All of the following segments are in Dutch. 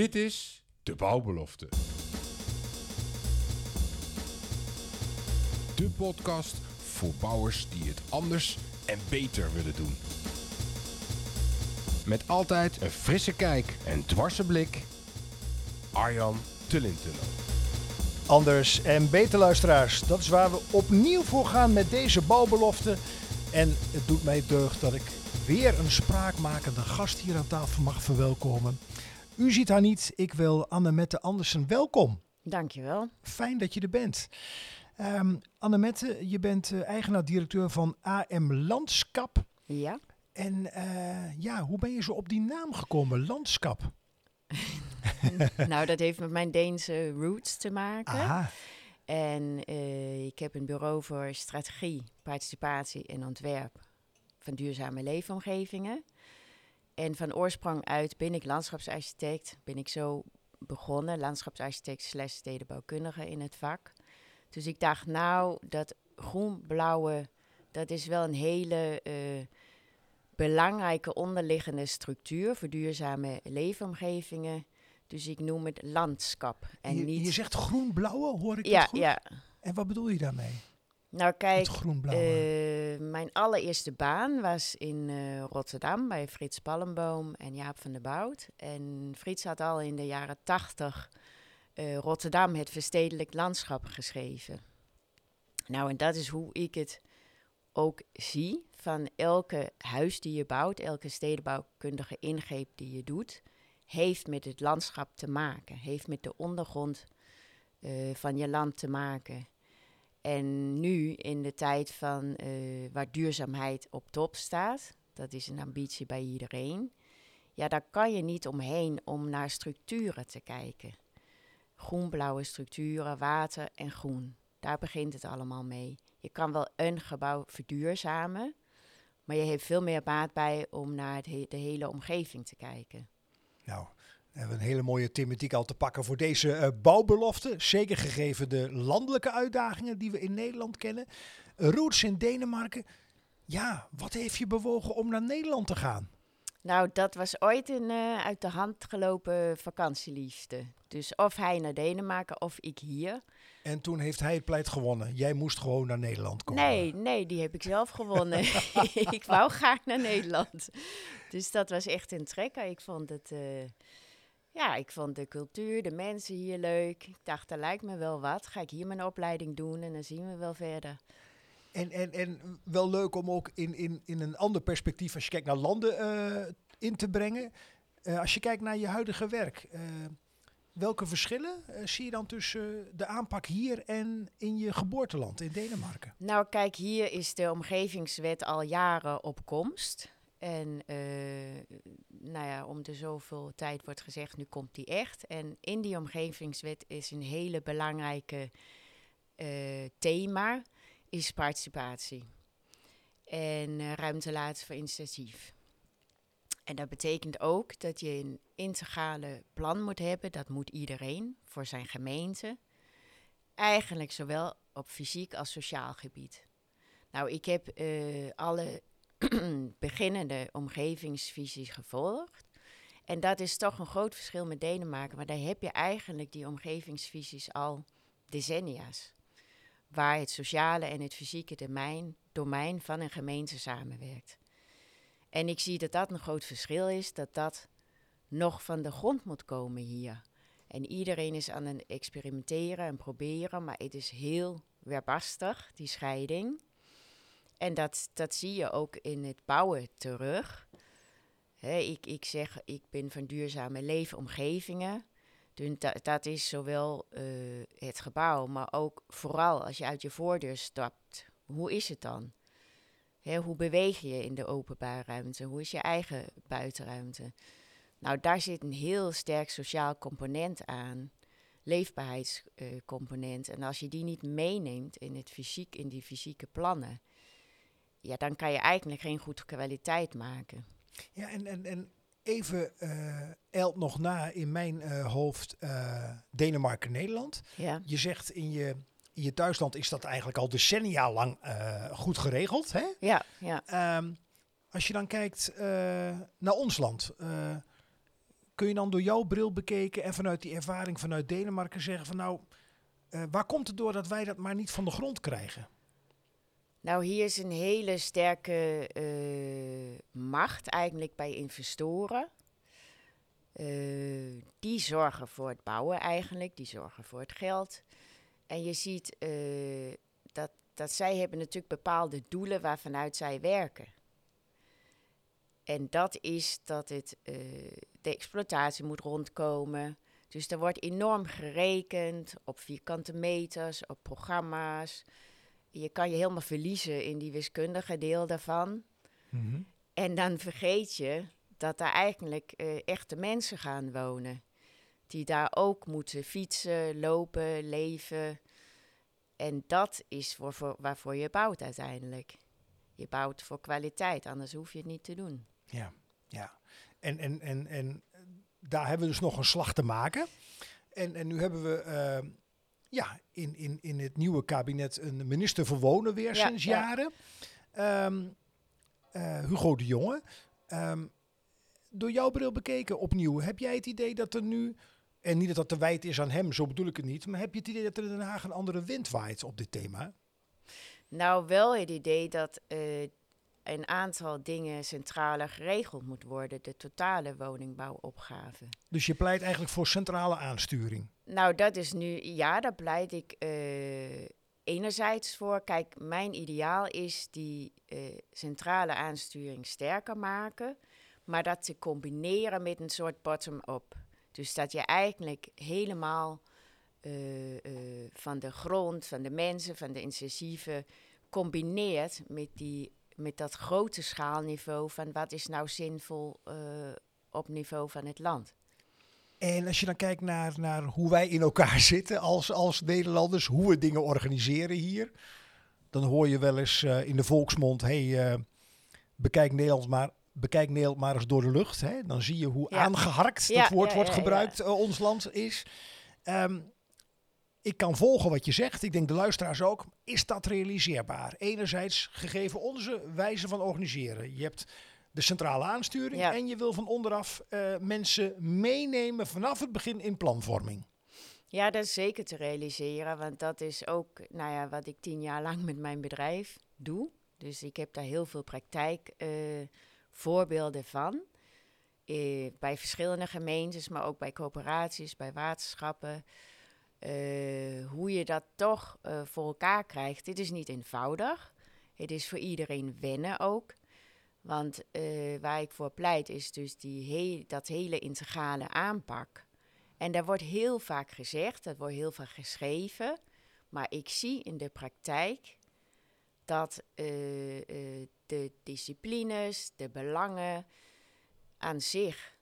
Dit is De Bouwbelofte. De podcast voor bouwers die het anders en beter willen doen. Met altijd een frisse kijk en dwarse blik. Arjan Tullintunnel. Anders en beter luisteraars. Dat is waar we opnieuw voor gaan met deze bouwbelofte. En het doet mij deugd dat ik weer een spraakmakende gast hier aan tafel mag verwelkomen. U ziet haar niet, ik wil Annemette Andersen welkom. Dankjewel. Fijn dat je er bent. Ehm Annemette, je bent eh, eigenaar-directeur van AM Landskap. Ja. En eh, ja, hoe ben je zo op die naam gekomen, Landskap? nou, dat heeft met mijn Deense roots te maken. Aha, En eh, ik heb een bureau voor strategie, participatie en ontwerp van duurzame leefomgevingen. En van oorsprong uit ben ik landschapsarchitect. Ben ik zo begonnen, landschapsarchitect slash stedenbouwkundige in het vak. Dus ik dacht, nou, dat groen-blauwe, dat is wel een hele eh, belangrijke onderliggende structuur voor duurzame leefomgevingen. Dus ik noem het landschap. En je, niet... je zegt groen-blauwe, hoor ik ja, goed? ja. En wat bedoel je daarmee? Nou kijk, eh, mijn allereerste baan was in eh, Rotterdam bij Frits Pallenboom en Jaap van der Bout. En Frits had al in de jaren tachtig eh, Rotterdam het verstedelijk landschap geschreven. Nou, en dat is hoe ik het ook zie. Van elke huis die je bouwt, elke stedenbouwkundige ingreep die je doet, heeft met het landschap te maken. Heeft met de ondergrond van je land te maken. En nu, in de tijd van, eh, waar duurzaamheid op top staat, dat is een ambitie bij iedereen, ja, daar kan je niet omheen om naar structuren te kijken. Groen-blauwe structuren, water en groen. Daar begint het allemaal mee. Je kan wel een gebouw verduurzamen, maar je hebt veel meer baat bij om naar de hele omgeving te kijken. Nou, we hebben een hele mooie thematiek al te pakken voor deze eh, bouwbelofte. Zeker gegeven de landelijke uitdagingen die we in Nederland kennen. Roots in Denemarken. Ja, wat heeft je bewogen om naar Nederland te gaan? Nou, dat was ooit een eh, uit de hand gelopen vakantieliefde. Dus of hij naar Denemarken of ik hier. En toen heeft hij het pleit gewonnen. Jij moest gewoon naar Nederland komen. Nee, nee, die heb ik zelf gewonnen. ik wou graag naar Nederland. Dus dat was echt een trekker. Ik vond het, eh, ja, ik vond de cultuur, de mensen hier leuk. Ik dacht, dat lijkt me wel wat. Ga ik hier mijn opleiding doen en dan zien we wel verder. En, en, en wel leuk om ook in, in, in een ander perspectief, als je kijkt naar landen, eh, in te brengen. Eh, als je kijkt naar je huidige werk, eh, welke verschillen zie je dan tussen de aanpak hier en in je geboorteland in Denemarken? Nou, kijk, hier is de omgevingswet al jaren op komst. En eh, nou ja, om de zoveel tijd wordt gezegd, nu komt die echt. En in die omgevingswet is een hele belangrijke eh, thema, is participatie. En eh, ruimte laten voor initiatief. En dat betekent ook dat je een integrale plan moet hebben. Dat moet iedereen voor zijn gemeente. Eigenlijk zowel op fysiek als sociaal gebied. Nou, ik heb alle beginnende omgevingsvisies gevolgd. En dat is toch een groot verschil met Denemarken. Maar daar heb je eigenlijk die omgevingsvisies al decennia's. Waar het sociale en het fysieke domein, domein van een gemeente samenwerkt. En ik zie dat dat een groot verschil is, dat dat nog van de grond moet komen hier. En iedereen is aan het experimenteren en proberen, maar het is heel weerbarstig, die scheiding. En dat, dat zie je ook in het bouwen terug. Ik, ik zeg, ik ben van duurzame leefomgevingen. Dus dat, dat is zowel eh, het gebouw, maar ook vooral als je uit je voordeur stapt. Hoe is het dan? Hoe beweeg je in de openbare ruimte? Hoe is je eigen buitenruimte? Nou, daar zit een heel sterk sociaal component aan, leefbaarheidscomponent. en als je die niet meeneemt in, het fysiek, in die fysieke plannen, ja, dan kan je eigenlijk geen goede kwaliteit maken. Ja, en, en, en even elt nog na in mijn eh, hoofd eh, Denemarken-Nederland. Ja, Je zegt in je, in je thuisland is dat eigenlijk al decennia lang goed geregeld. Hè? ja, ja. Ehm, als je dan kijkt naar ons land, kun je dan door jouw bril bekeken en vanuit die ervaring vanuit Denemarken zeggen van nou, waar komt het door dat wij dat maar niet van de grond krijgen? Nou, hier is een hele sterke eh, macht eigenlijk bij investoren. Eh, die zorgen voor het bouwen eigenlijk, die zorgen voor het geld. En je ziet eh, dat, dat zij hebben natuurlijk bepaalde doelen waarvanuit zij werken. En dat is dat het, de exploitatie moet rondkomen. Dus er wordt enorm gerekend op vierkante meters, op programma's. Je kan je helemaal verliezen in die wiskundige deel daarvan. En dan vergeet je dat daar eigenlijk eh, echte mensen gaan wonen. Die daar ook moeten fietsen, lopen, leven. En dat is voor, voor, waarvoor je bouwt uiteindelijk. Je bouwt voor kwaliteit, anders hoef je het niet te doen. Ja, ja. En, en, en, en daar hebben we dus nog een slag te maken. En, en nu hebben we eh, ja, in, in, in het nieuwe kabinet een minister voor Wonen weer Ja, sinds ja. jaren. Ehm, eh, Hugo de Jonge. Ehm, door jouw bril bekeken opnieuw, heb jij het idee dat er nu, en niet dat dat te wijd is aan hem, zo bedoel ik het niet, maar heb je het idee dat er in Den Haag een andere wind waait op dit thema? Nou, wel het idee dat eh, een aantal dingen centraler geregeld moet worden. De totale woningbouwopgave. Dus je pleit eigenlijk voor centrale aansturing. Nou, dat is nu, ja, daar pleit ik eh, enerzijds voor. Kijk, mijn ideaal is die eh, centrale aansturing sterker maken, maar dat te combineren met een soort bottom-up. Dus dat je eigenlijk helemaal eh, van de grond, van de mensen, van de initiatieven combineert met, die, met dat grote schaalniveau van wat is nou zinvol eh, op niveau van het land. En als je dan kijkt naar, naar hoe wij in elkaar zitten als, als Nederlanders, hoe we dingen organiseren hier, dan hoor je wel eens eh, in de volksmond: hey, eh, bekijk, Nederland maar, bekijk Nederland maar eens door de lucht. Hè? Dan zie je hoe Ja. aangeharkt Ja, dat woord ja, wordt gebruikt, ons land is. Ehm, ik kan volgen wat je zegt. Ik denk de luisteraars ook. Is dat realiseerbaar? Enerzijds gegeven onze wijze van organiseren. Je hebt de centrale aansturing Ja. en je wil van onderaf eh, mensen meenemen vanaf het begin in planvorming. Ja, dat is zeker te realiseren, want dat is ook nou ja, wat ik tien jaar lang met mijn bedrijf doe. Dus ik heb daar heel veel praktijk eh, van. Eh, bij verschillende gemeentes, maar ook bij coöperaties, bij waterschappen. Eh, hoe je dat toch eh, voor elkaar krijgt. Dit is niet eenvoudig. Het is voor iedereen wennen ook. Want eh, waar ik voor pleit is dus die he- dat hele integrale aanpak. En daar wordt heel vaak gezegd, dat wordt heel vaak geschreven. Maar ik zie in de praktijk dat de disciplines, de belangen aan zich,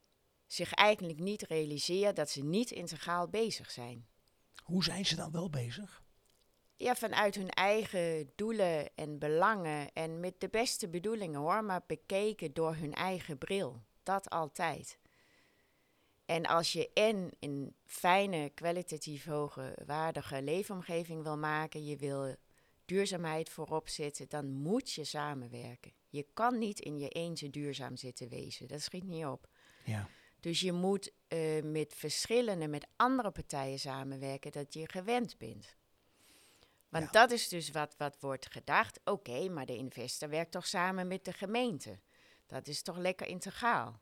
zich eigenlijk niet realiseren dat ze niet integraal bezig zijn. Hoe zijn ze dan wel bezig? Ja, vanuit hun eigen doelen en belangen en met de beste bedoelingen hoor, maar bekeken door hun eigen bril. Dat altijd. En als je en een fijne, kwalitatief hoge, waardige leefomgeving wil maken, je wil duurzaamheid voorop zetten, dan moet je samenwerken. Je kan niet in je eentje duurzaam zitten wezen. Dat schiet niet op. Ja. Dus je moet eh, met verschillende, met andere partijen samenwerken dat je gewend bent. Want Ja. dat is dus wat, wat wordt gedacht. Oké, maar de investor werkt toch samen met de gemeente. Dat is toch lekker integraal.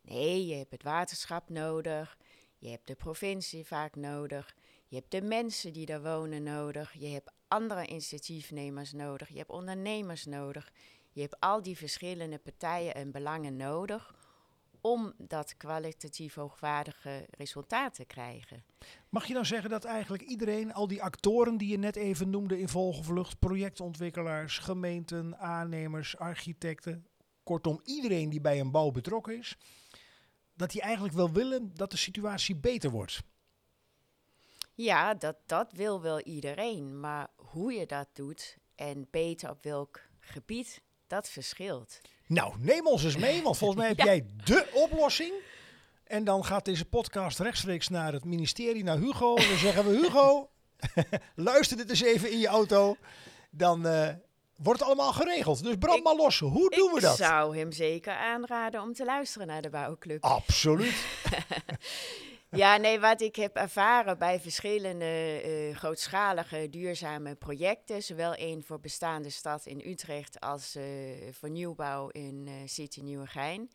Nee, je hebt het waterschap nodig. Je hebt de provincie vaak nodig. Je hebt de mensen die daar wonen nodig. Je hebt andere initiatiefnemers nodig. Je hebt ondernemers nodig. Je hebt al die verschillende partijen en belangen nodig om dat kwalitatief hoogwaardige resultaat te krijgen. Mag je dan zeggen dat eigenlijk iedereen, al die actoren die je net even noemde in Volgenvlucht, projectontwikkelaars, gemeenten, aannemers, architecten, kortom iedereen die bij een bouw betrokken is, dat die eigenlijk wel willen dat de situatie beter wordt? Ja, dat, dat wil wel iedereen. Maar hoe je dat doet en beter op welk gebied, dat verschilt. Nou, neem ons eens mee, want volgens mij heb Ja. jij de oplossing. En dan gaat deze podcast rechtstreeks naar het ministerie, naar Hugo. En dan zeggen we, Hugo, luister dit eens even in je auto. Dan eh, wordt het allemaal geregeld. Dus brand Ik- maar los. Hoe doen we ik dat? zou hem zeker aanraden om te luisteren naar de bouwclub. Absoluut. Ja, nee, wat ik heb ervaren bij verschillende eh, grootschalige duurzame projecten, zowel één voor bestaande stad in Utrecht als eh, voor nieuwbouw in eh, City Nieuwegein,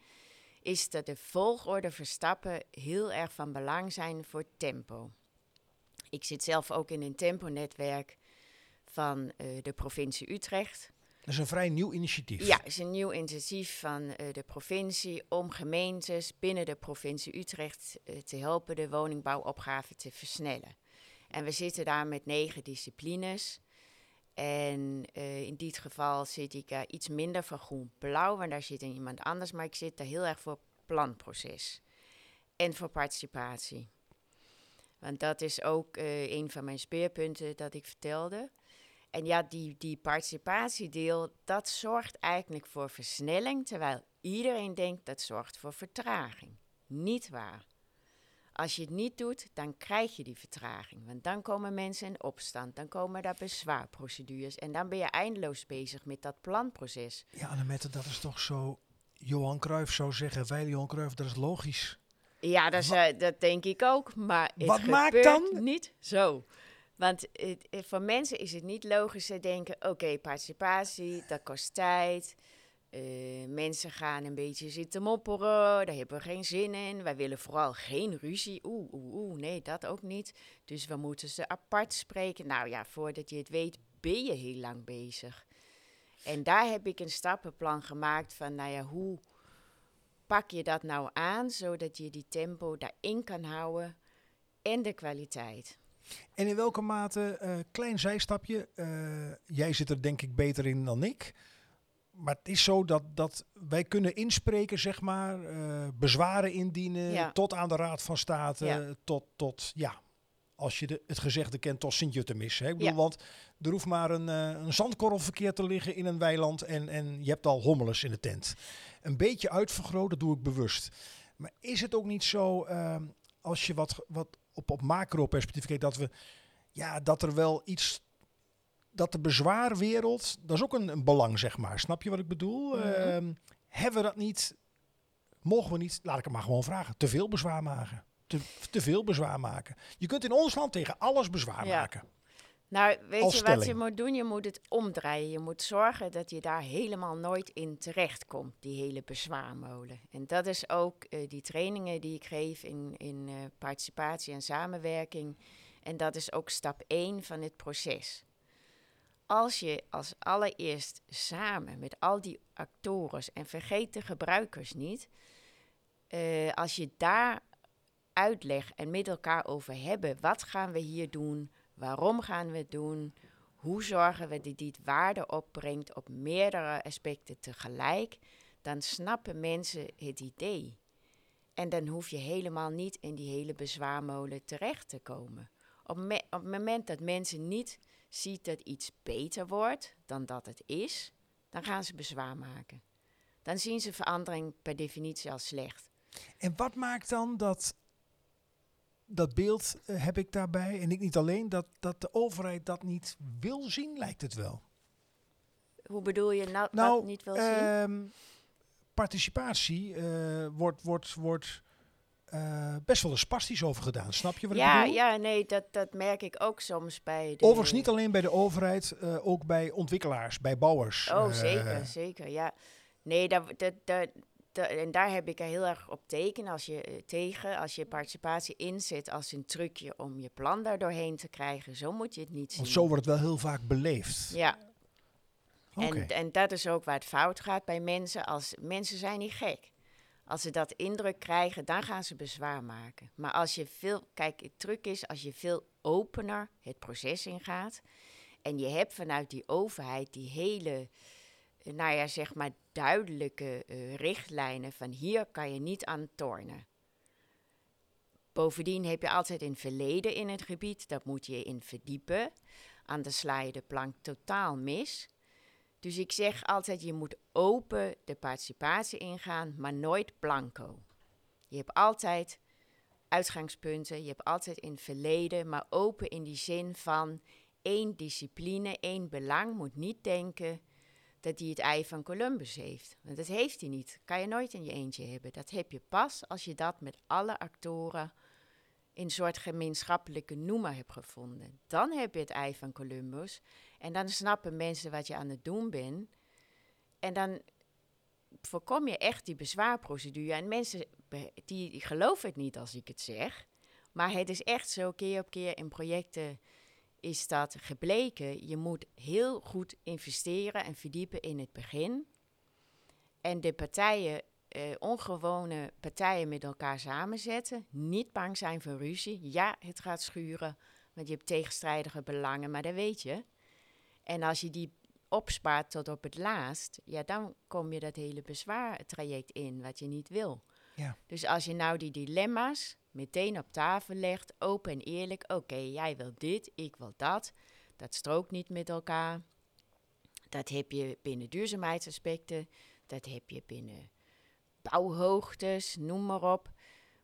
is dat de volgorde verstappen heel erg van belang zijn voor tempo. Ik zit zelf ook in een temponetwerk van de provincie Utrecht. Dat is een vrij nieuw initiatief. Ja, het is een nieuw initiatief van eh, de provincie om gemeentes binnen de provincie Utrecht eh, te helpen de woningbouwopgave te versnellen. En we zitten daar met negen disciplines. En eh, in dit geval zit ik iets minder voor groen-blauw, want daar zit er iemand anders. Maar ik zit daar heel erg voor planproces en voor participatie. Want dat is ook een van mijn speerpunten dat ik vertelde. En ja, die, die participatiedeel, dat zorgt eigenlijk voor versnelling, terwijl iedereen denkt dat zorgt voor vertraging. Niet waar. Als je het niet doet, dan krijg je die vertraging. Want dan komen mensen in opstand, dan komen daar bezwaarprocedures en dan ben je eindeloos bezig met dat planproces. Ja, Annette, dat is toch zo... Johan Cruijff zou zeggen, wij Johan Cruijff, dat is logisch. Ja, dat, is, eh, dat denk ik ook, maar het Wat maakt dan- niet zo. Want het- voor mensen is het niet logisch. Ze denken, oké, participatie, dat kost tijd. Eh, mensen gaan een beetje zitten mopperen, daar hebben we geen zin in. Wij willen vooral geen ruzie. Oeh, oeh, oeh, nee, dat ook niet. Dus we moeten ze apart spreken. Nou ja, voordat je het weet, ben je heel lang bezig. En daar heb ik een stappenplan gemaakt van, nou ja, hoe pak je dat nou aan, zodat je die tempo daarin kan houden en de kwaliteit. En in welke mate, eh, klein zijstapje, eh, jij zit er denk ik beter in dan ik. Maar het is zo dat, dat wij kunnen inspreken, zeg maar, eh, bezwaren indienen, Ja. tot aan de Raad van State, Ja. tot, tot, ja, als je de, het gezegde kent, tot Sint-Jutemis. hè. Ik bedoel, Ja. want er hoeft maar een, een zandkorrel verkeerd te liggen in een weiland en, en je hebt al hommeles in de tent. Een beetje uitvergroot, dat doe ik bewust. Maar is het ook niet zo, ehm, als je wat, wat op, op macro-perspectief kijkt, dat we, ja, dat er wel iets, dat de bezwaarwereld, dat is ook een, een belang, zeg maar. Snap je wat ik bedoel? Mhm. Ehm, hebben we dat niet, mogen we niet, laat ik het maar gewoon vragen, te veel bezwaar maken? Te, te veel bezwaar maken. Je kunt in ons land tegen alles bezwaar Ja. maken. Nou, weet je wat je moet doen? Je moet het omdraaien. Je moet zorgen dat je daar helemaal nooit in terechtkomt, die hele bezwaarmolen. En dat is ook eh, die trainingen die ik geef in, in eh, participatie en samenwerking. En dat is ook stap 1 van het proces. Als je als allereerst samen met al die actoren, en vergeet de gebruikers niet, eh, als je daar uitleg en met elkaar over hebben, wat gaan we hier doen, waarom gaan we het doen, hoe zorgen we dat dit waarde opbrengt op meerdere aspecten tegelijk, dan snappen mensen het idee. En dan hoef je helemaal niet in die hele bezwaarmolen terecht te komen. Op, op het moment dat mensen niet ziet dat iets beter wordt dan dat het is, dan gaan ze bezwaar maken. Dan zien ze verandering per definitie als slecht. En wat maakt dan dat, dat beeld eh, heb ik daarbij, en ik niet alleen, dat, dat de overheid dat niet wil zien, lijkt het wel. Hoe bedoel je nou, Nou, niet wil zien? Ehm, participatie eh, wordt, wordt, wordt eh, best wel eens spastisch over gedaan. Snap je wat ik Ja, bedoel? ja, nee, dat, dat merk ik ook soms bij de... Overigens niet alleen bij de overheid, ook bij ontwikkelaars, bij bouwers. Oh, zeker, zeker, ja. Nee, dat, dat, dat, en daar heb ik er heel erg op teken als je, eh, tegen, als je participatie inzet als een trucje om je plan daar doorheen te krijgen. Zo moet je het niet zien. Want zo wordt het wel heel vaak beleefd. Ja, en, en dat is ook waar het fout gaat bij mensen. Als, mensen zijn niet gek. Als ze dat indruk krijgen, dan gaan ze bezwaar maken. Maar als je veel, kijk, het truc is als je veel opener het proces ingaat. En je hebt vanuit die overheid die hele, eh, nou ja, zeg maar duidelijke eh, richtlijnen van hier kan je niet aan tornen. Bovendien heb je altijd een verleden in het gebied, dat moet je in verdiepen. Anders sla je de plank totaal mis. Dus ik zeg altijd, je moet open de participatie ingaan, maar nooit blanco. Je hebt altijd uitgangspunten, je hebt altijd in verleden, maar open in die zin van één discipline, één belang. Moet niet denken, dat hij het ei van Columbus heeft. Want dat heeft hij niet. Kan je nooit in je eentje hebben. Dat heb je pas als je dat met alle actoren in een soort gemeenschappelijke noemer hebt gevonden. Dan heb je het ei van Columbus. En dan snappen mensen wat je aan het doen bent. En dan voorkom je echt die bezwaarprocedure. En mensen die geloven het niet als ik het zeg. Maar het is echt zo, keer op keer in projecten is dat gebleken. Je moet heel goed investeren en verdiepen in het begin. En de partijen, eh, ongewone partijen met elkaar samenzetten. Niet bang zijn voor ruzie. Ja, het gaat schuren, want je hebt tegenstrijdige belangen, maar dat weet je. En als je die opspaart tot op het laatst, ja, dan kom je dat hele bezwaartraject in, wat je niet wil. Ja. Dus als je nou die dilemma's meteen op tafel legt, open en eerlijk, oké, jij wil dit, ik wil dat, dat strookt niet met elkaar. Dat heb je binnen duurzaamheidsaspecten, dat heb je binnen bouwhoogtes, noem maar op.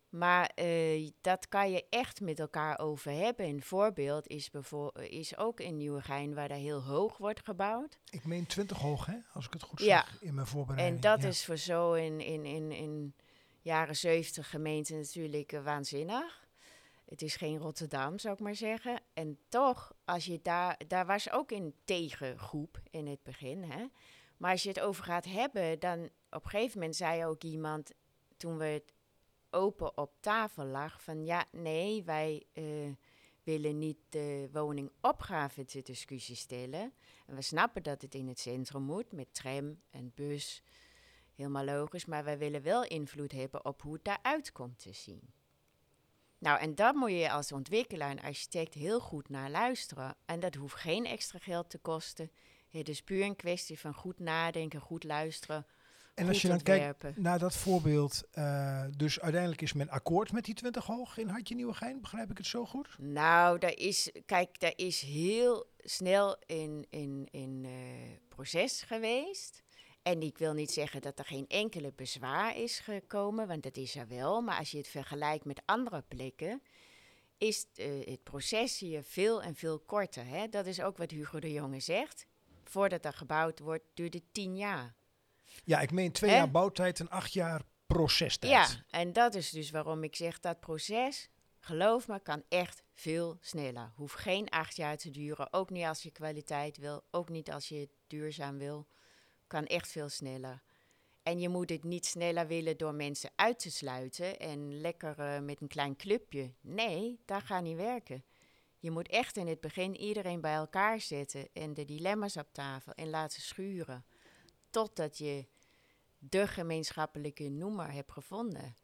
Maar eh, dat kan je echt met elkaar over hebben. Een voorbeeld is, is ook in Nieuwegein, waar daar heel hoog wordt gebouwd. Ik meen 20 hoog, hè? Als ik het goed Ja. zeg in mijn voorbereiding. En dat ja. is voor zo in, in, in, in jaren 70 gemeenten natuurlijk eh, waanzinnig. Het is geen Rotterdam, zou ik maar zeggen. En toch, als je daar, daar was ook een tegengroep in het begin. Hè? Maar als je het over gaat hebben, dan op een gegeven moment zei ook iemand, toen we het open op tafel lag, van ja, nee, wij eh, willen niet de woningopgave ter discussie stellen. En we snappen dat het in het centrum moet, met tram en bus. Helemaal logisch, maar wij willen wel invloed hebben op hoe het daaruit komt te zien. Nou, en daar moet je als ontwikkelaar en architect heel goed naar luisteren. En dat hoeft geen extra geld te kosten. Het is puur een kwestie van goed nadenken, goed luisteren, En als je dan kijkt naar dat voorbeeld, eh, dus uiteindelijk is men akkoord met die 20 hoog in Hartje Nieuwegein. Begrijp ik het zo goed? Nou, daar is, kijk, daar is heel snel in, in, in eh, proces geweest. En ik wil niet zeggen dat er geen enkele bezwaar is gekomen, want dat is er wel. Maar als je het vergelijkt met andere plekken, is eh, het proces hier veel en veel korter. Hè? Dat is ook wat Hugo de Jonge zegt. Voordat er gebouwd wordt, duurt het tien jaar. Ja, ik meen twee Hè? jaar bouwtijd en acht jaar procestijd. Ja, en dat is dus waarom ik zeg dat proces, geloof me, kan echt veel sneller. Hoeft geen acht jaar te duren, ook niet als je kwaliteit wil, ook niet als je duurzaam wil. Kan echt veel sneller. En je moet het niet sneller willen door mensen uit te sluiten en lekker eh, met een klein clubje. Nee, dat gaat niet werken. Je moet echt in het begin iedereen bij elkaar zetten en de dilemma's op tafel en laten schuren. Totdat je de gemeenschappelijke noemer hebt gevonden.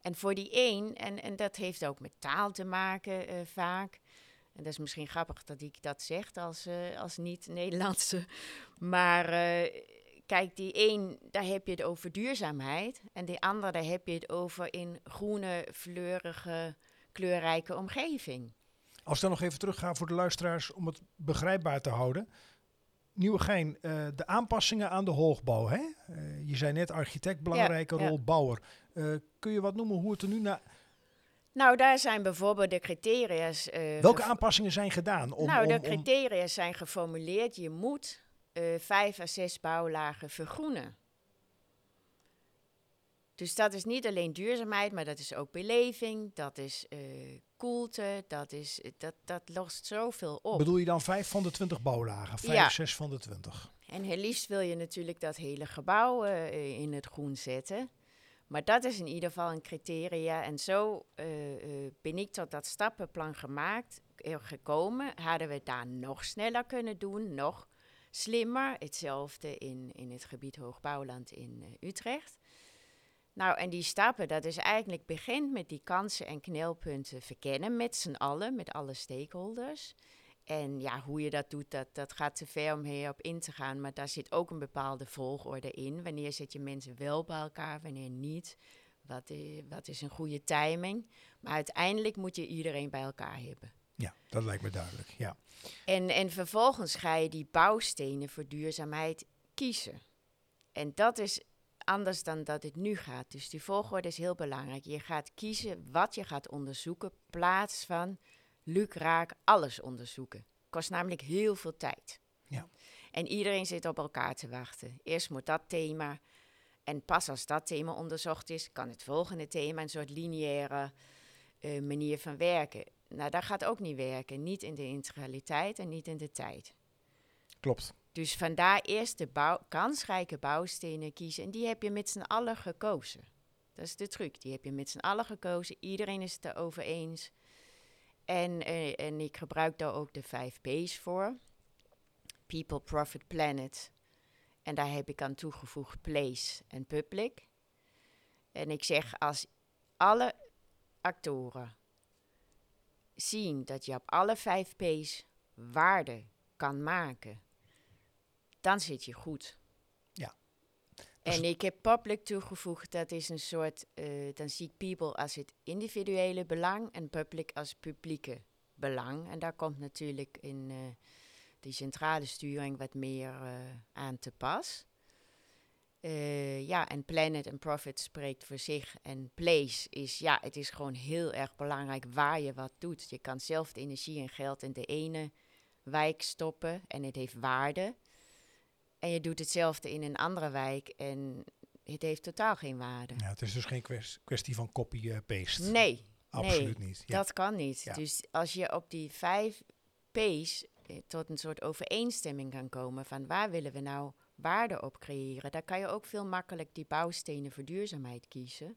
En voor die één, en, en dat heeft ook met taal te maken eh, vaak. En dat is misschien grappig dat ik dat zeg als, eh, als niet-Nederlandse. Maar kijk, die één, daar heb je het over duurzaamheid. En die andere, daar heb je het over in groene, fleurige, kleurrijke omgeving. Als we dan nog even teruggaan voor de luisteraars om het begrijpbaar te houden. Nieuwegein, eh de aanpassingen aan de hoogbouw. Hè? Eh, je zei net architect, belangrijke ja. rol, bouwer. Eh, kun je wat noemen hoe het er nu naar... Nou, daar zijn bijvoorbeeld de criteria's. Welke aanpassingen zijn gedaan? Om, nou, de om, om- criteria zijn geformuleerd. Je moet eh, vijf à zes bouwlagen vergroenen. Dus dat is niet alleen duurzaamheid, maar dat is ook beleving, dat is eh, koelte, dat, is, dat, dat lost zoveel op. Bedoel je dan vijf van de twintig bouwlagen? Vijf, Ja. zes van de twintig? En heel liefst wil je natuurlijk dat hele gebouw eh, in het groen zetten. Maar dat is in ieder geval een criteria. En zo eh, eh, ben ik tot dat stappenplan gemaakt, eh, gekomen. Hadden we het daar nog sneller kunnen doen, nog slimmer. Hetzelfde in, in het gebied Hoogbouwland in eh, Utrecht. Nou, en die stappen, dat is eigenlijk begint met die kansen en knelpunten verkennen met z'n allen, met alle stakeholders. En ja, hoe je dat doet, dat, dat gaat te ver om hier op in te gaan. Maar daar zit ook een bepaalde volgorde in. Wanneer zet je mensen wel bij elkaar, wanneer niet? Wat is, wat is een goede timing? Maar uiteindelijk moet je iedereen bij elkaar hebben. Ja, dat lijkt me duidelijk. Ja. En, en vervolgens ga je die bouwstenen voor duurzaamheid kiezen. En dat is anders dan dat het nu gaat. Dus die volgorde is heel belangrijk. Je gaat kiezen wat je gaat onderzoeken, plaats van lukraak alles onderzoeken. Kost namelijk heel veel tijd. Ja. En iedereen zit op elkaar te wachten. Eerst moet dat thema. En pas als dat thema onderzocht is, kan het volgende thema een soort lineaire uh, manier van werken. Nou, dat gaat ook niet werken. Niet in de integraliteit en niet in de tijd. Klopt. Dus vandaar eerst de bouw, kansrijke bouwstenen kiezen. En die heb je met z'n allen gekozen. Dat is de truc. Die heb je met z'n allen gekozen. Iedereen is het erover eens. En, uh, en ik gebruik daar ook de vijf P's voor. People, Profit, Planet. En daar heb ik aan toegevoegd place en public. En ik zeg als alle actoren zien dat je op alle vijf P's waarde kan maken, dan zit je goed. Ja. En ik heb public toegevoegd, dat is een soort, uh, dan zie ik people als het individuele belang en public als publieke belang. En daar komt natuurlijk in uh, die centrale sturing wat meer uh, aan te pas. Uh, ja, en Planet en Profit spreekt voor zich. En Place is, ja, het is gewoon heel erg belangrijk waar je wat doet. Je kan zelf de energie en geld in de ene wijk stoppen en het heeft waarde. En je doet hetzelfde in een andere wijk en het heeft totaal geen waarde. Ja, het is dus geen kwestie van copy-paste. nee. Absoluut nee, niet. Ja. Dat kan niet. Ja. Dus als je op die vijf P's eh, tot een soort overeenstemming kan komen van waar willen we nou waarde op creëren, dan kan je ook veel makkelijk die bouwstenen voor duurzaamheid kiezen.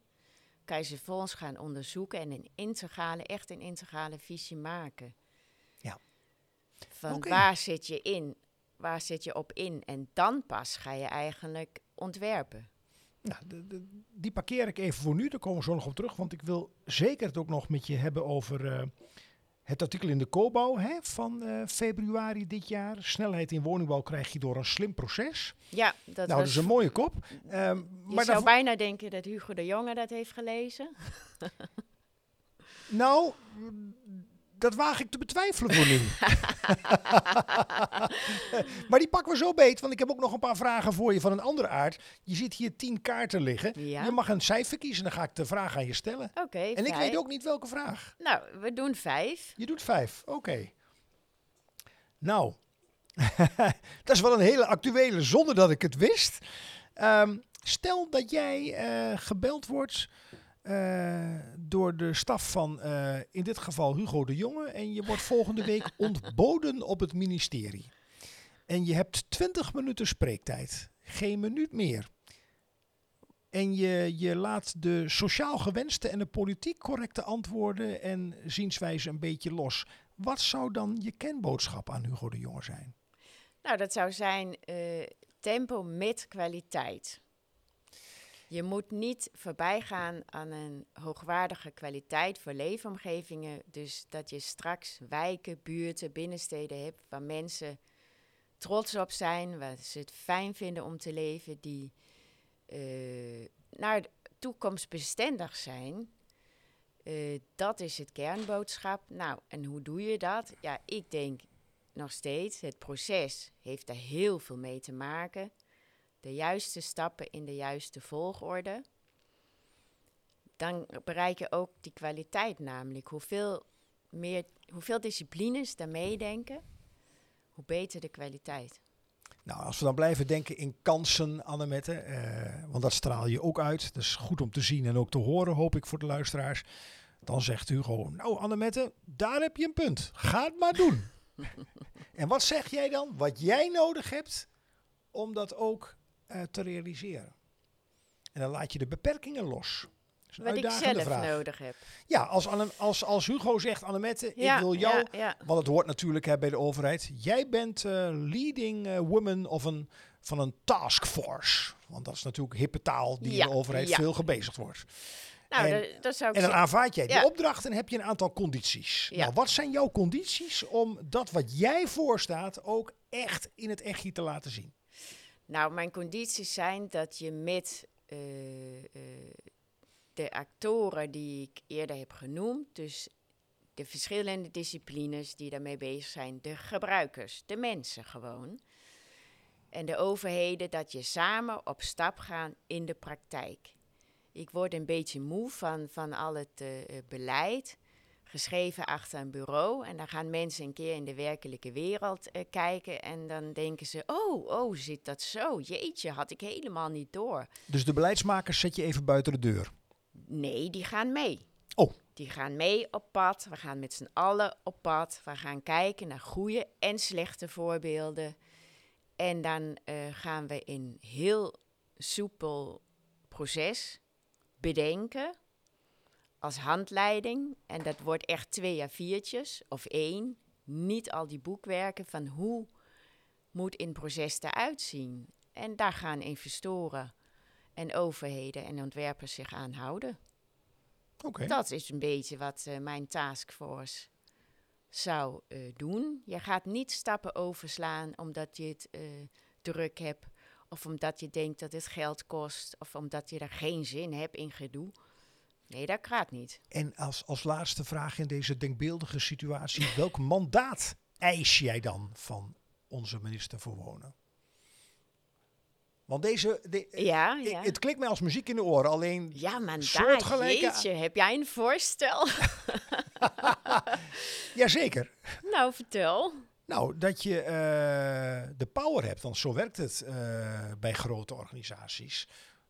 Kan je ze volgens gaan onderzoeken en een integrale, echt een integrale visie maken. Ja. Van waar zit je in, waar zit je op in en dan pas ga je eigenlijk ontwerpen. Nou, de, de, die parkeer ik even voor nu. Daar komen we zo nog op terug. Want ik wil zeker het ook nog met je hebben over uh, het artikel in de Cobouw hè, van uh, februari dit jaar. Snelheid in woningbouw krijg je door een slim proces. Ja, dat nou, was dat is een mooie kop. Um, je maar zou bijna denken dat Hugo de Jonge dat heeft gelezen. Nou, dat waag ik te betwijfelen voor nu. maar die pakken we zo beet, want ik heb ook nog een paar vragen voor je van een andere aard. Je ziet hier tien kaarten liggen. Ja. Je mag een cijfer kiezen, dan ga ik de vraag aan je stellen. Oké, En ik vijf. weet ook niet welke vraag. Nou, we doen vijf. Je doet vijf, oké. Nou, dat is wel een hele actuele zonder dat ik het wist. Ehm, stel dat jij eh, gebeld wordt door de staf van eh, in dit geval Hugo de Jonge en je wordt volgende week ontboden op het ministerie. En je hebt 20 minuten spreektijd, geen minuut meer. En je, je laat de sociaal gewenste en de politiek correcte antwoorden en zienswijze een beetje los. Wat zou dan je kenboodschap aan Hugo de Jonge zijn? Nou, dat zou zijn eh, tempo met kwaliteit. Je moet niet voorbij gaan aan een hoogwaardige kwaliteit voor leefomgevingen. Dus dat je straks wijken, buurten, binnensteden hebt waar mensen trots op zijn, waar ze het fijn vinden om te leven, die eh, naar de toekomst bestendig zijn. Eh, dat is het kernboodschap. Nou, en hoe doe je dat? Ja, ik denk nog steeds, het proces heeft er heel veel mee te maken. De juiste stappen in de juiste volgorde. Dan bereik je ook die kwaliteit namelijk. Hoeveel, meer, hoeveel disciplines daar meedenken, hoe beter de kwaliteit. Nou, als we dan blijven denken in kansen, Annemette, eh, want dat straal je ook uit. Dat is goed om te zien en ook te horen, hoop ik voor de luisteraars. Dan zegt Hugo, nou Annemette, daar heb je een punt. Ga het maar doen. en wat zeg jij dan? Wat jij nodig hebt om dat ook eh, te realiseren. En dan laat je de beperkingen los. Wat ik zelf vraag. nodig heb. Ja, als, Anne, als, als Hugo zegt, Annemette, ik wil jou... Ja, ja. Want het hoort natuurlijk hè, bij de overheid. Jij bent eh, leading eh, woman of een, van een taskforce. Want dat is natuurlijk hippe taal die Ja, in de overheid ja. veel gebezigd wordt. Nou, En- dat, dat zou ik En dan zeggen. aanvaard jij die Ja. opdracht en heb je een aantal condities. Ja. Nou, wat zijn jouw condities om dat wat jij voorstaat ook echt in het echtje te laten zien? Nou, mijn condities zijn dat je met eh, eh, de actoren die ik eerder heb genoemd, dus de verschillende disciplines die daarmee bezig zijn, de gebruikers, de mensen gewoon, en de overheden, dat je samen op stap gaan in de praktijk. Ik word een beetje moe van, van al het eh, beleid, geschreven achter een bureau. En dan gaan mensen een keer in de werkelijke wereld eh, kijken. En dan denken ze: oh, oh, zit dat zo? Jeetje, had ik helemaal niet door. Dus de beleidsmakers zet je even buiten de deur. Nee, die gaan mee. Oh. Die gaan mee op pad. We gaan met z'n allen op pad. We gaan kijken naar goede en slechte voorbeelden. En dan eh, gaan we in heel soepel proces bedenken als handleiding. En dat wordt echt twee à viertjes of één. Niet al die boekwerken van hoe moet in proces eruit zien. En daar gaan investoren en overheden en ontwerpers zich aan houden. Oké. Dat is een beetje wat uh, mijn taskforce zou uh, doen. Je gaat niet stappen overslaan omdat je het uh, druk hebt. Of omdat je denkt dat het geld kost. Of omdat je er geen zin hebt in gedoe. Nee, dat gaat niet. En als, als laatste vraag in deze denkbeeldige situatie. welk mandaat eis jij dan van onze minister voor Wonen? Want deze, de, ja, ja. het klinkt mij als muziek in de oren, alleen Ja, maar soortgelijke... jeetje, heb jij een voorstel? Jazeker. Nou, vertel. Nou, dat je uh, de power hebt, want zo werkt het uh, bij grote organisaties.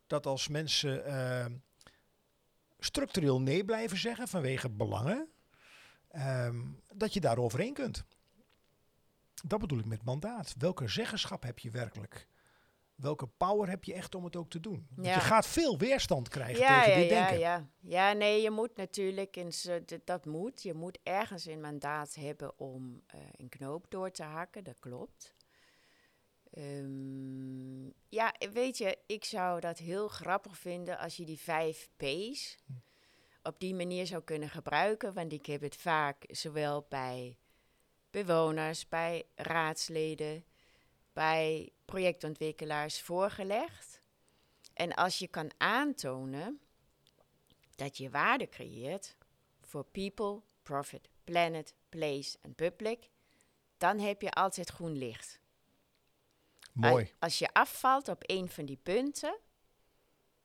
Dat als mensen uh, structureel nee blijven zeggen vanwege belangen, um, dat je daar overheen kunt. Dat bedoel ik met mandaat. Welke zeggenschap heb je werkelijk? welke power heb je echt om het ook te doen? Want Ja. je gaat veel weerstand krijgen Ja, tegen ja, dit ja, denken. ja. ja, nee, je moet natuurlijk, in d- dat moet, je moet ergens een mandaat hebben om eh, een knoop door te hakken, dat klopt. Ehm, ja, weet je, ik zou dat heel grappig vinden als je die vijf P's op die manier zou kunnen gebruiken. Want ik heb het vaak zowel bij bewoners, bij raadsleden, bij projectontwikkelaars voorgelegd. En als je kan aantonen dat je waarde creëert voor people, profit, planet, place en public, dan heb je altijd groen licht. Mooi. Als- je afvalt op een van die punten,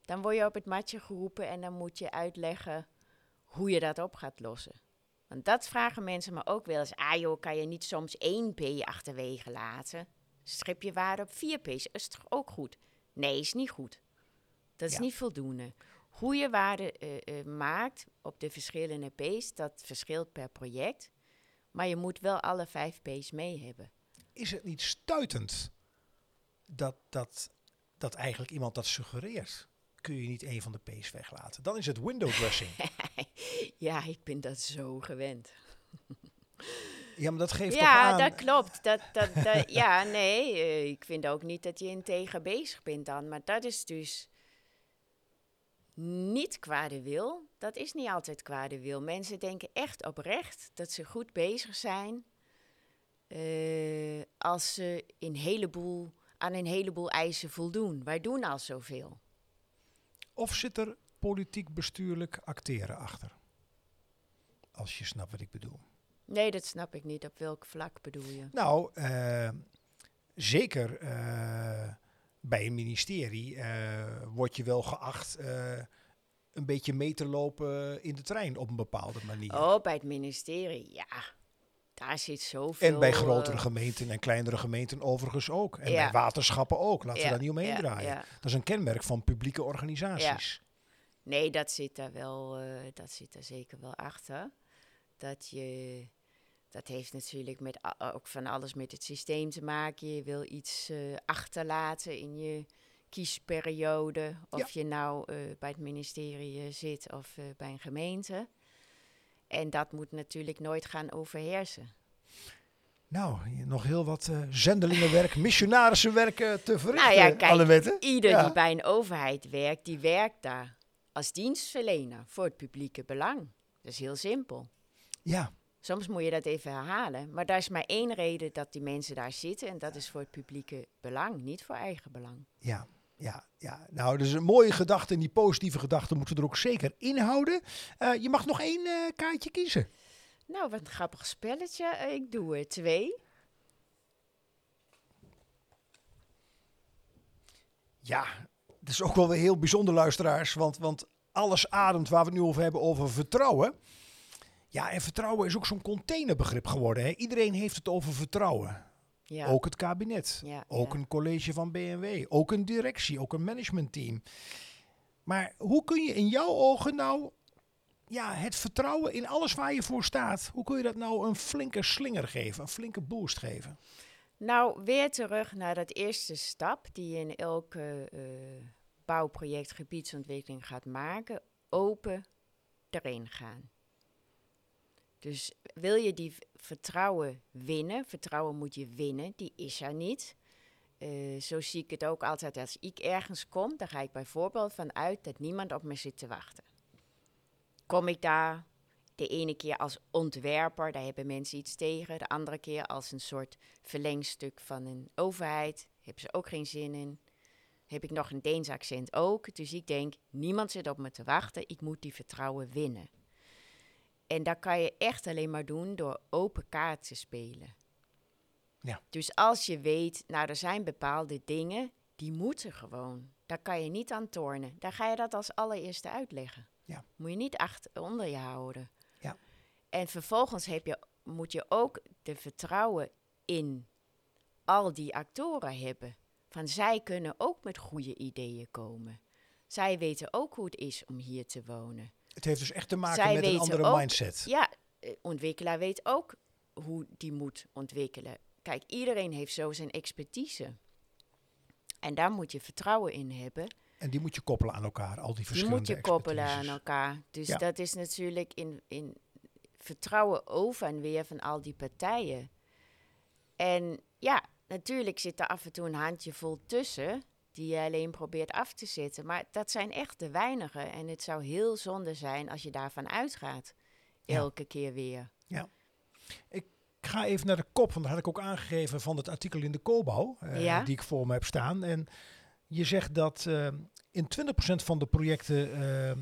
dan word je op het matje geroepen en dan moet je uitleggen hoe je dat op gaat lossen. Want dat vragen mensen me ook wel eens. Ah joh, kan je niet soms één P achterwege laten? Schip je waarde op vier P's, is toch ook goed? Nee, is niet goed. Dat is Ja. niet voldoende. Hoe je waarde eh, eh, maakt op de verschillende P's, dat verschilt per project. Maar je moet wel alle vijf P's mee hebben. Is het niet stuitend dat, dat, dat eigenlijk iemand dat suggereert? Kun je niet een van de P's weglaten? Dan is het window dressing. ja, ik ben dat zo gewend. ja, maar dat geeft Ja, aan... dat klopt. Dat, dat, dat- ja, nee, eh, ik vind ook niet dat je integer bezig bent dan. Maar dat is dus niet kwade wil. Dat is niet altijd kwade wil. Mensen denken echt oprecht dat ze goed bezig zijn eh, als ze een heleboel, aan een heleboel eisen voldoen. Wij doen al zoveel. Of zit er politiek bestuurlijk acteren achter? Als je snapt wat ik bedoel. Nee, dat snap ik niet. Op welk vlak bedoel je? Nou, eh, zeker eh, bij een ministerie eh, word je wel geacht een beetje mee te lopen in de trein op een bepaalde manier. Oh, bij het ministerie, ja. Daar zit zoveel... en bij grotere eh, gemeenten en kleinere gemeenten overigens ook. En Ja. bij waterschappen ook. Laten we daar niet omheen ja, draaien. Dat is een kenmerk van publieke organisaties. Nee, dat zit daar wel, eh, dat zit er zeker wel achter. Dat je, dat heeft natuurlijk met, ook van alles met het systeem te maken. Je wil iets eh, achterlaten in je kiesperiode. Of je nou bij het ministerie zit of bij een gemeente. En dat moet natuurlijk nooit gaan overheersen. Nou, nog heel wat eh zendelingenwerk, missionarissenwerk eh, te verrichten, Nou ja, kijk. Ieder Ja. die bij een overheid werkt, die werkt daar als dienstverlener voor het publieke belang. Dat is heel simpel. Ja, Soms moet je dat even herhalen. Maar daar is maar één reden dat die mensen daar zitten. En dat is voor het publieke belang, niet voor eigen belang. ja, ja, ja. Nou, is een mooie gedachte. En die positieve gedachten moeten we er ook zeker inhouden. Eh je mag nog één eh, kaartje kiezen. Nou, wat een grappig spelletje. Eh, Ik doe er twee. Ja, dat is ook wel weer heel bijzonder, luisteraars. Want, want alles ademt waar we het nu over hebben, over vertrouwen. Ja, en vertrouwen is ook zo'n containerbegrip geworden. Hè? Iedereen heeft het over vertrouwen. Ja. Ook het kabinet. Ja, Ook ja. een college van BMW. Ook een directie. Ook een managementteam. Maar hoe kun je in jouw ogen nou ja, het vertrouwen in alles waar je voor staat, hoe kun je dat nou een flinke slinger geven, een flinke boost geven? Nou, weer terug naar dat eerste stap die je in elk eh, eh, bouwproject gebiedsontwikkeling gaat maken. Open erin gaan. Dus wil je die vertrouwen winnen, vertrouwen moet je winnen, die is er niet. Eh, zo zie ik het ook altijd als ik ergens kom, dan ga ik bijvoorbeeld vanuit dat niemand op me zit te wachten. Kom ik daar, de ene keer als ontwerper, daar hebben mensen iets tegen. De andere keer als een soort verlengstuk van een overheid, hebben ze ook geen zin in. Heb ik nog een Deens accent ook. Dus ik denk, niemand zit op me te wachten, ik moet die vertrouwen winnen. En dat kan je echt alleen maar doen door open kaart te spelen. Ja. Dus als je weet, nou er zijn bepaalde dingen, die moeten gewoon. Daar kan je niet aan tornen. Dan ga je dat als allereerste uitleggen. Ja. Moet je niet achter, onder je houden. Ja. En vervolgens heb je, moet je ook de vertrouwen in al die actoren hebben. Van zij kunnen ook met goede ideeën komen. Zij weten ook hoe het is om hier te wonen. Het heeft dus echt te maken Zij met een andere ook- mindset. Ja, eh, ontwikkelaar weet ook hoe die moet ontwikkelen. Kijk, iedereen heeft zo zijn expertise. En daar moet je vertrouwen in hebben. En die moet je koppelen aan elkaar, al die Die verschillende moet je koppelen aan elkaar. Dus Ja. dat is natuurlijk in, in vertrouwen over en weer van al die partijen. En ja, natuurlijk zit er af en toe een handjevol tussen die je alleen probeert af te zetten. Maar dat zijn echt de weinigen. En het zou heel zonde zijn als je daarvan uitgaat. Ja. Elke keer weer. Ik ga even naar de kop, want dat had ik ook aangegeven van het artikel in de Cobouw, eh, Ja. die ik voor me heb staan. En je zegt dat eh, in 20% van de projecten eh,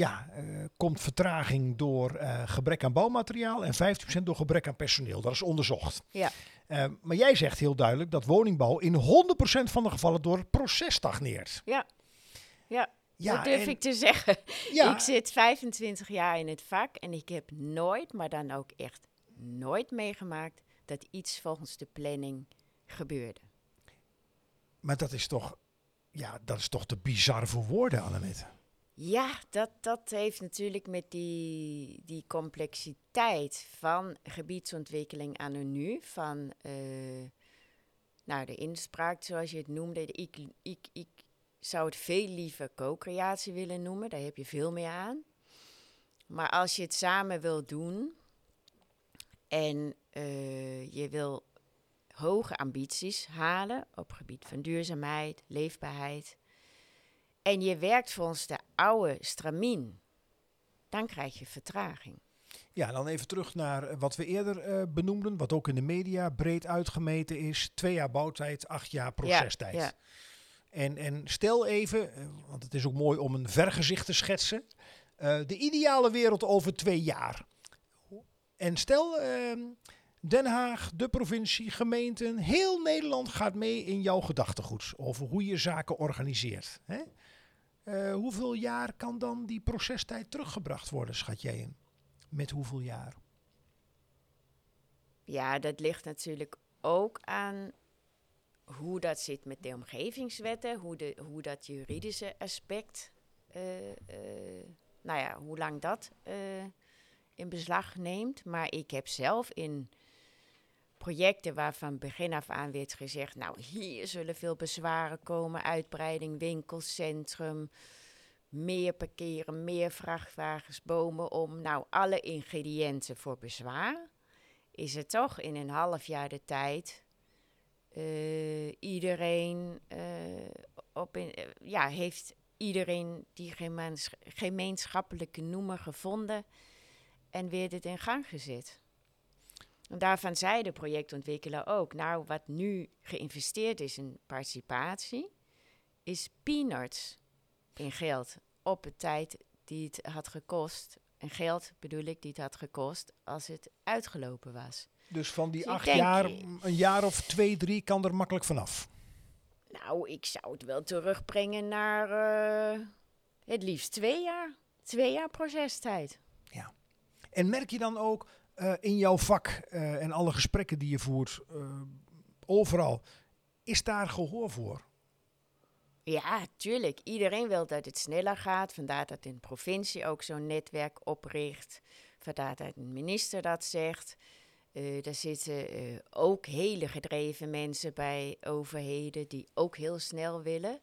ja, eh, komt vertraging door eh, gebrek aan bouwmateriaal en 15% door gebrek aan personeel. Dat is onderzocht. Ja. Eh, maar jij zegt heel duidelijk dat woningbouw in 100% van de gevallen door het proces stagneert. Ja. Ja, Ja, dat durf en- ik te zeggen. ja, Ik zit 25 jaar in het vak en ik heb nooit, maar dan ook echt nooit meegemaakt dat iets volgens de planning gebeurde. maar dat is toch, ja, dat is toch te bizar voor woorden, Annette. Ja, dat, dat heeft natuurlijk met die, die complexiteit van gebiedsontwikkeling aan en nu, van eh, nou, de inspraak zoals je het noemde. De- Ik, ik, ik zou het veel liever co-creatie willen noemen, daar heb je veel meer aan. Maar als je het samen wil doen en eh, je wil hoge ambities halen op gebied van duurzaamheid, leefbaarheid, en je werkt volgens de oude stramien, dan krijg je vertraging. Ja, dan even terug naar eh, wat we eerder eh, benoemden, wat ook in de media breed uitgemeten is. Twee jaar bouwtijd, acht jaar procestijd. ja. En, en stel even, eh, want het is ook mooi om een vergezicht te schetsen, de ideale wereld over twee jaar. En stel, ehm, Den Haag, de provincie, gemeenten, heel Nederland gaat mee in jouw gedachtegoed over hoe je zaken organiseert. Hè? Eh, hoeveel jaar kan dan die procestijd teruggebracht worden, schat jij in? Met hoeveel jaar? Ja, dat ligt natuurlijk ook aan hoe dat zit met de omgevingswetten, hoe, de, hoe dat juridische aspect, eh, eh, nou ja, hoe lang dat in beslag neemt. Maar ik heb zelf in projecten waarvan begin af aan werd gezegd, nou hier zullen veel bezwaren komen, uitbreiding, winkelcentrum, meer parkeren, meer vrachtwagens, bomen om, nou alle ingrediënten voor bezwaar is het toch in een half jaar de tijd eh, iedereen eh, op in, eh, ja, heeft iedereen die gemeens- gemeenschappelijke noemer gevonden en weer dit in gang gezet. En daarvan zei de projectontwikkelaar ook, nou wat nu geïnvesteerd is in participatie, is peanuts in geld op de tijd die het had gekost. En geld bedoel ik, die het had gekost als het uitgelopen was. Dus van die Dus acht jaar, een jaar of twee, drie kan er makkelijk vanaf. Nou, ik zou het wel terugbrengen naar eh, het liefst twee jaar. Twee jaar procestijd. En merk je dan ook eh, in jouw vak eh, en alle gesprekken die je voert, eh, overal, is daar gehoor voor? Ja, tuurlijk. Iedereen wil dat het sneller gaat. Vandaar dat een provincie ook zo'n netwerk opricht. Vandaar dat een minister dat zegt. Uh, er zitten ook hele gedreven mensen bij overheden die ook heel snel willen.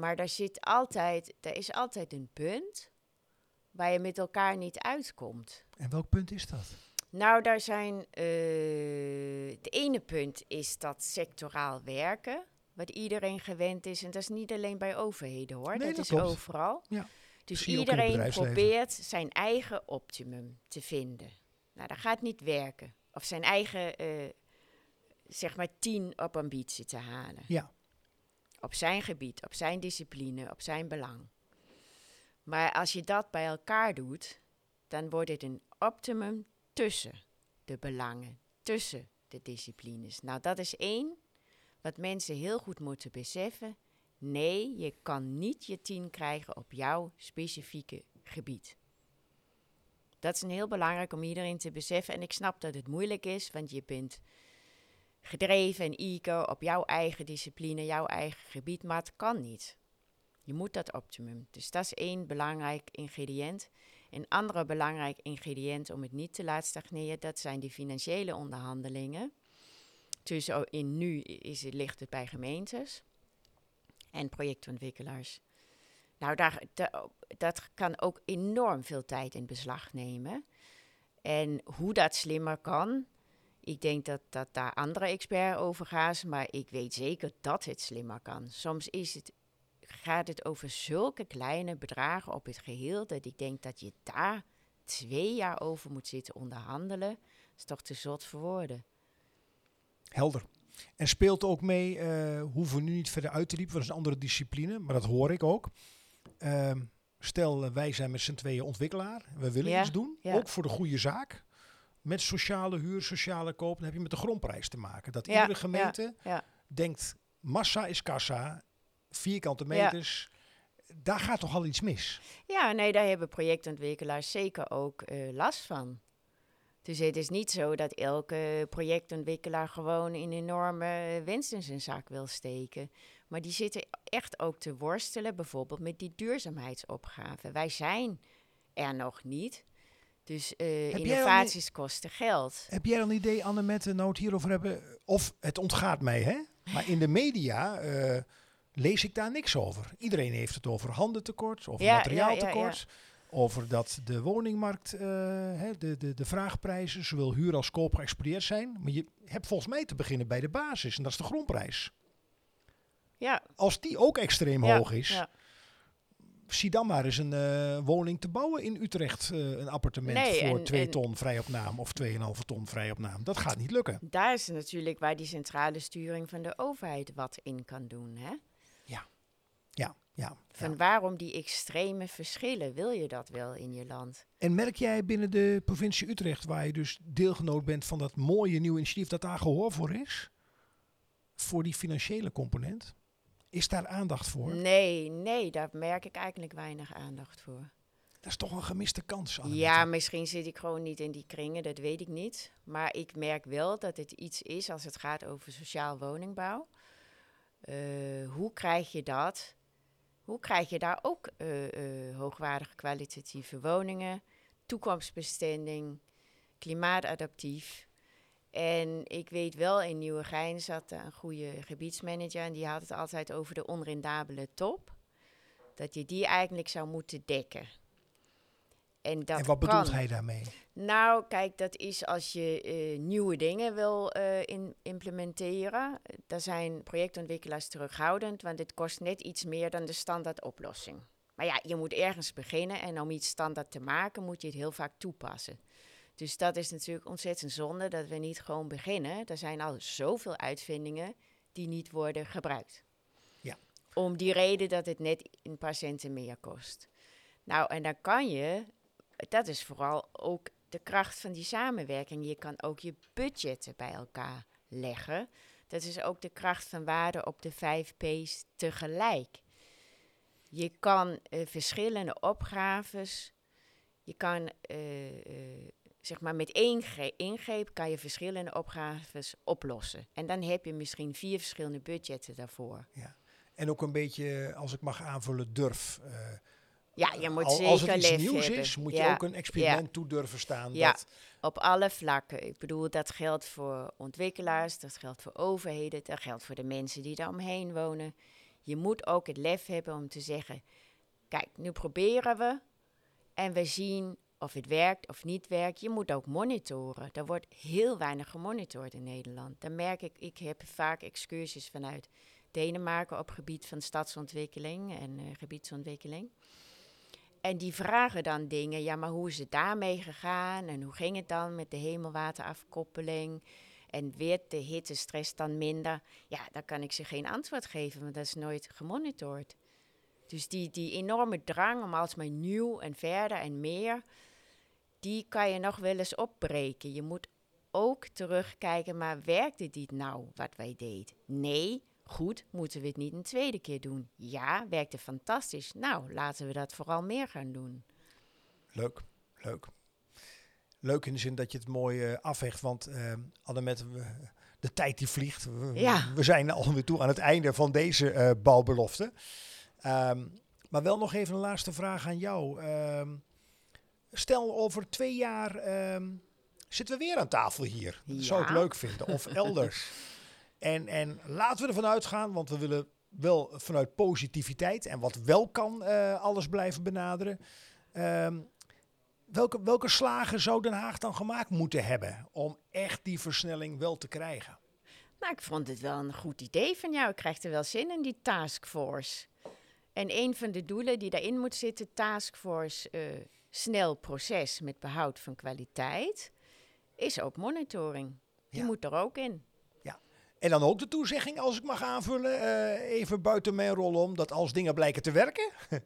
Maar daar zit altijd, er is altijd een punt waar je met elkaar niet uitkomt. En welk punt is dat? Nou, daar zijn. het ene punt is dat sectoraal werken wat iedereen gewend is. En dat is niet alleen bij overheden hoor, Nee, dat, dat is klopt. overal. Ja. Dus iedereen probeert zijn eigen optimum te vinden. Nou, dat gaat niet werken. Of zijn eigen, eh, zeg maar, tien op ambitie te halen. Ja. Op zijn gebied, op zijn discipline, op zijn belang. Maar als je dat bij elkaar doet, dan wordt het een optimum tussen de belangen, tussen de disciplines. Nou, dat is één wat mensen heel goed moeten beseffen. Nee, je kan niet je tien krijgen op jouw specifieke gebied. Dat is een heel belangrijk om iedereen te beseffen. En ik snap dat het moeilijk is, want je bent gedreven en eager op jouw eigen discipline, jouw eigen gebied, maar het kan niet. Je moet dat optimum. Dus dat is één belangrijk ingrediënt. Een andere belangrijk ingrediënt om het niet te laten stagneren, dat zijn die financiële onderhandelingen. Oh, in nu is het, ligt het bij gemeentes en projectontwikkelaars. Nou, daar, da- dat kan ook enorm veel tijd in beslag nemen. En hoe dat slimmer kan, ik denk dat, dat daar andere experts over gaan, maar ik weet zeker dat het slimmer kan. Soms is het, gaat het over zulke kleine bedragen op het geheel, dat ik denk dat je daar twee jaar over moet zitten onderhandelen. Dat is toch te zot voor woorden. Helder. En speelt ook mee, eh hoeven we nu niet verder uit te diepen, want dat is een andere discipline, maar dat hoor ik ook. Ehm, stel, eh, wij zijn met z'n tweeën ontwikkelaar, we willen Ja, iets doen, ja. ook voor de goede zaak. Met sociale huur, sociale koop, dan heb je met de grondprijs te maken. Dat Ja, iedere gemeente denkt, massa is kassa, vierkante Ja. meters. Daar gaat toch al iets mis? Ja, nee, daar hebben projectontwikkelaars zeker ook eh, last van. Dus het is niet zo dat elke projectontwikkelaar gewoon een enorme winst in zijn zak wil steken. Maar die zitten echt ook te worstelen, bijvoorbeeld met die duurzaamheidsopgave. Wij zijn er nog niet. Dus eh, al innovaties kosten geld. Heb jij een idee, Anne, met we het hierover hebben? Of het ontgaat mij, hè? Maar in de media eh, lees ik daar niks over. Iedereen heeft het over handentekort, over Ja, ja, materiaaltekort. Over dat de woningmarkt, eh, hè, de, de, de vraagprijzen, zowel huur als koop geëxplodeerd zijn. Maar je hebt volgens mij te beginnen bij de basis, en dat is de grondprijs. Ja, Als die ook extreem hoog is, ja. zie dan maar eens een eh, woning te bouwen in Utrecht. eh, een appartement Nee, voor en- 2 2 ton vrij op naam of 2,5 ton vrij op naam. Dat gaat niet lukken. Daar is natuurlijk waar die centrale sturing van de overheid wat in kan doen. Hè? Ja. Van ja. waarom die extreme verschillen? Wil je dat wel in je land? En merk jij binnen de provincie Utrecht, waar je dus deelgenoot bent van dat mooie nieuwe initiatief, dat daar gehoor voor is? Voor die financiële component? Is daar aandacht voor? Nee, nee, daar merk ik eigenlijk weinig aandacht voor. Dat is toch een gemiste kans. Annemieke. Ja, misschien zit ik gewoon niet in die kringen, dat weet ik niet. Maar ik merk wel dat het iets is als het gaat over sociaal woningbouw. Eh, hoe krijg je dat? Hoe krijg je daar ook eh, hoogwaardige kwalitatieve woningen, toekomstbesteding, klimaatadaptief? En ik weet wel, in Nieuwegein zat een goede gebiedsmanager en die had het altijd over de onrendabele top. Dat je die eigenlijk zou moeten dekken. En, dat en wat bedoelt hij daarmee? Nou, kijk, dat is als je eh, nieuwe dingen wil eh, in, implementeren. Daar zijn projectontwikkelaars terughoudend, want het kost net iets meer dan de standaard oplossing. Maar ja, je moet ergens beginnen en om iets standaard te maken moet je het heel vaak toepassen. Dus dat is natuurlijk ontzettend zonde dat we niet gewoon beginnen. Er zijn al zoveel uitvindingen die niet worden gebruikt. Ja. Om die reden dat het net een paar centen meer kost. Nou, en dan kan je, dat is vooral ook de kracht van die samenwerking. Je kan ook je budgetten bij elkaar leggen. Dat is ook de kracht van waarde op de vijf P's tegelijk. Je kan eh, verschillende opgaves Je kan, eh, eh, zeg maar, met één gre- ingreep kan je verschillende opgaves oplossen. En dan heb je misschien vier verschillende budgetten daarvoor. En ook een beetje, als ik mag aanvullen, durf. Ja, je moet al- zeker als het iets nieuws hebben. is, moet je ook een experiment toe durven staan. Ja. Dat, Op alle vlakken. Ik bedoel, dat geldt voor ontwikkelaars, dat geldt voor overheden, dat geldt voor de mensen die daar omheen wonen. Je moet ook het lef hebben om te zeggen: kijk, nu proberen we en we zien of het werkt of niet werkt. Je moet ook monitoren. Er wordt heel weinig gemonitord in Nederland. Dan merk ik, ik heb vaak excursies vanuit Denemarken op gebied van stadsontwikkeling en eh, gebiedsontwikkeling. En die vragen dan dingen, ja, maar hoe is het daarmee gegaan? En hoe ging het dan met de hemelwaterafkoppeling? En werd de hittestress dan minder? Ja, daar kan ik ze geen antwoord geven, want dat is nooit gemonitord. Dus die, die enorme drang om alsmaar nieuw en verder en meer, die kan je nog wel eens opbreken. Je moet ook terugkijken, maar werkte dit nou wat wij deden? Nee, goed, moeten we het niet een tweede keer doen? Ja, werkte fantastisch. Nou, laten we dat vooral meer gaan doen. leuk, leuk. Leuk in de zin dat je het mooi eh, afhecht, want we- de tijd die vliegt. We, Ja. we zijn alweer toe aan het einde van deze eh, bouwbelofte. Ehm, maar wel nog even een laatste vraag aan jou. Ehm, stel over twee jaar zitten we weer aan tafel hier. Dat zou ik Ja. leuk vinden. Of elders. en, en laten we ervan uitgaan, want we willen wel vanuit positiviteit en wat wel kan eh, alles blijven benaderen. Ehm, welke, welke slagen zou Den Haag dan gemaakt moeten hebben om echt die versnelling wel te krijgen? Nou, ik vond het wel een goed idee van jou. Ik krijg er wel zin in, die taskforce. En een van de doelen die daarin moet zitten, taskforce eh, snel proces met behoud van kwaliteit, is ook monitoring. Die Ja. moet er ook in. En dan ook de toezegging, als ik mag aanvullen, eh, even buiten mijn rol om, dat als dingen blijken te werken,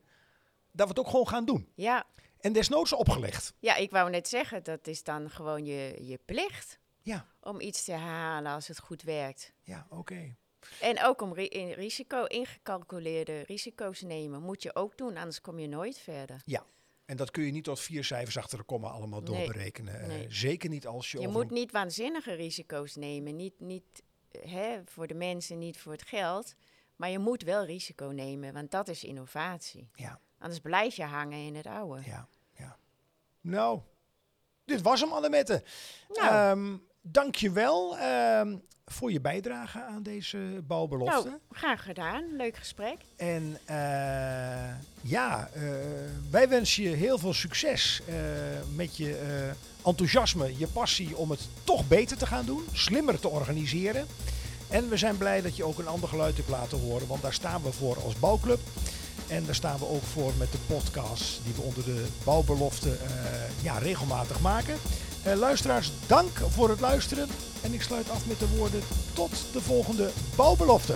dat we het ook gewoon gaan doen. Ja, En desnoods opgelegd. ja, ik wou net zeggen, dat is dan gewoon je, je plicht Ja, om iets te herhalen als het goed werkt. ja, oké. En ook om ri- in risico, ingecalculeerde risico's nemen, moet je ook doen, anders kom je nooit verder. En dat kun je niet tot vier cijfers achter de komma allemaal Nee, doorberekenen. Eh, nee. zeker niet als je, Je moet niet waanzinnige risico's nemen. Niet, niet hè, voor de mensen, niet voor het geld. Maar je moet wel risico nemen, want dat is innovatie. Ja. Anders blijf je hangen in het oude. Ja, ja. Nou, dit was hem, Annemette. Nou, Ehm Dank je wel ehm, voor je bijdrage aan deze bouwbelofte. nou, graag gedaan. Leuk gesprek. En eh, ja, eh, wij wensen je heel veel succes eh, met je enthousiasme, je passie om het toch beter te gaan doen, slimmer te organiseren. En we zijn blij dat je ook een ander geluid hebt laten horen, want daar staan we voor als bouwclub. En daar staan we ook voor met de podcast die we onder de bouwbelofte eh, ja, regelmatig maken. Eh, luisteraars, dank voor het luisteren. En ik sluit af met de woorden tot de volgende bouwbelofte.